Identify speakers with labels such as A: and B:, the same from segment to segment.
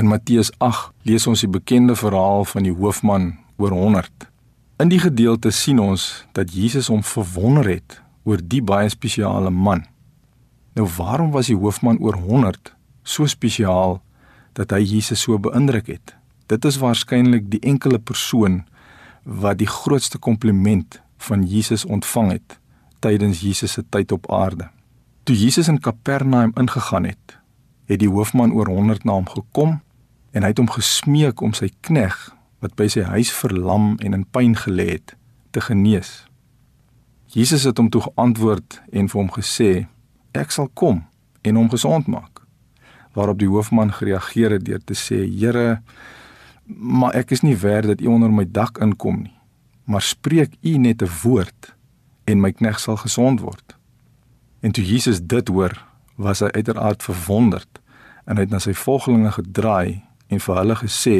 A: In Matteus 8 lees ons die bekende verhaal van die hoofman oor 100. In die gedeelte sien ons dat Jesus hom verwonder het oor die baie spesiale man. Nou waarom was die hoofman oor 100 so spesiaal dat hy Jesus so beïndruk het? Dit is waarskynlik die enkele persoon wat die grootste kompliment van Jesus ontvang het tydens Jesus se tyd op aarde. Toe Jesus in Kapernaum ingegaan het, het die hoofman oor 100 na hom gekom en hy het hom gesmeek om sy knegg wat by sy huis verlam en in pyn gelê het te genees. Jesus het hom toe geantwoord en vir hom gesê: "Ek sal kom en hom gesond maak." Waarop die hoofman gereageer het deur te sê: "Here, maar ek is nie werd dat u onder my dak inkom nie. Maar spreek u net 'n woord en my knegg sal gesond word." En toe Jesus dit hoor, was hy uiteraard verwonderd en hy het na sy volgelinge gedraai en vir hulle gesê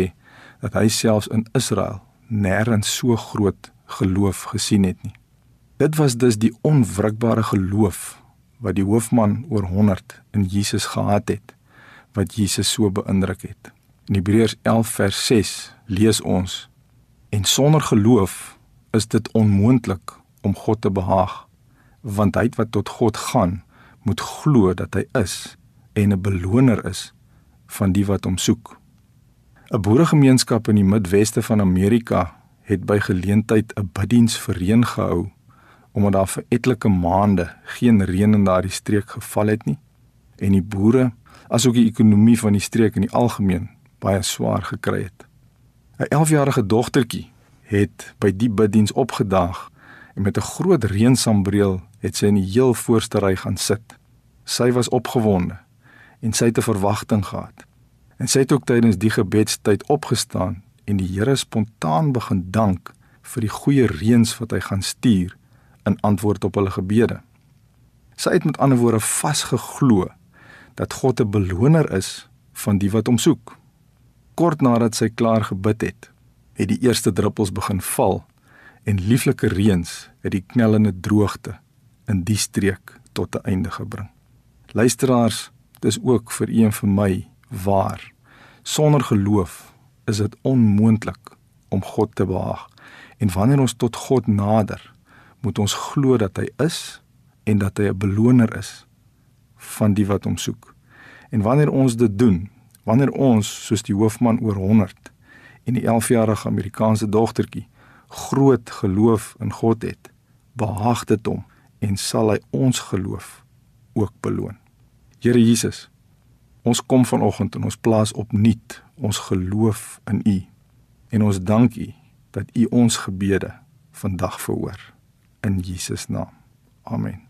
A: dat hy selfs in Israel nêrens so groot geloof gesien het nie. Dit was dus die onwrikbare geloof wat die hoofman oor 100 in Jesus gehad het wat Jesus so beïndruk het. In Hebreërs 11 vers 6 lees ons en sonder geloof is dit onmoontlik om God te behaag want hy wat tot God gaan moet glo dat hy is en 'n beloner is van die wat hom soek. 'n Boeregemeenskap in die Midweste van Amerika het by geleentheid 'n biddiens vir reën gehou omdat daar vir etlike maande geen reën in daardie streek geval het nie en die boere asook die ekonomie van die streek in die algemeen baie swaar gekry het. 'n 11-jarige dogtertjie het by die biddiens opgedaag en met 'n groot reënsambreel het sy in die heel voorste ry gaan sit. Sy was opgewonde en sy het 'n verwagting gehad. En sy het ook tydens die gebedstyd opgestaan en die Here spontaan begin dank vir die goeie reëns wat hy gaan stuur in antwoord op hulle gebede. Sy het met ander woorde vasgeglo dat God 'n beloner is van die wat hom soek. Kort nadat sy klaar gebid het, het die eerste druppels begin val en lieflike reëns het die knellende droogte in die streek tot 'n einde gebring. Luisteraars, dis ook vir u en vir my waar. Sonder geloof is dit onmoontlik om God te behaag. En wanneer ons tot God nader, moet ons glo dat hy is en dat hy 'n beloner is van die wat hom soek. En wanneer ons dit doen, wanneer ons soos die hoofman oor 100 en die 11-jarige Amerikaanse dogtertjie groot geloof in God het, behaag dit hom en sal hy ons geloof ook beloon. Here Jesus, ons kom vanoggend en ons plaas opnuut ons geloof in U en ons dank U dat U ons gebede vandag verhoor in Jesus naam. Amen.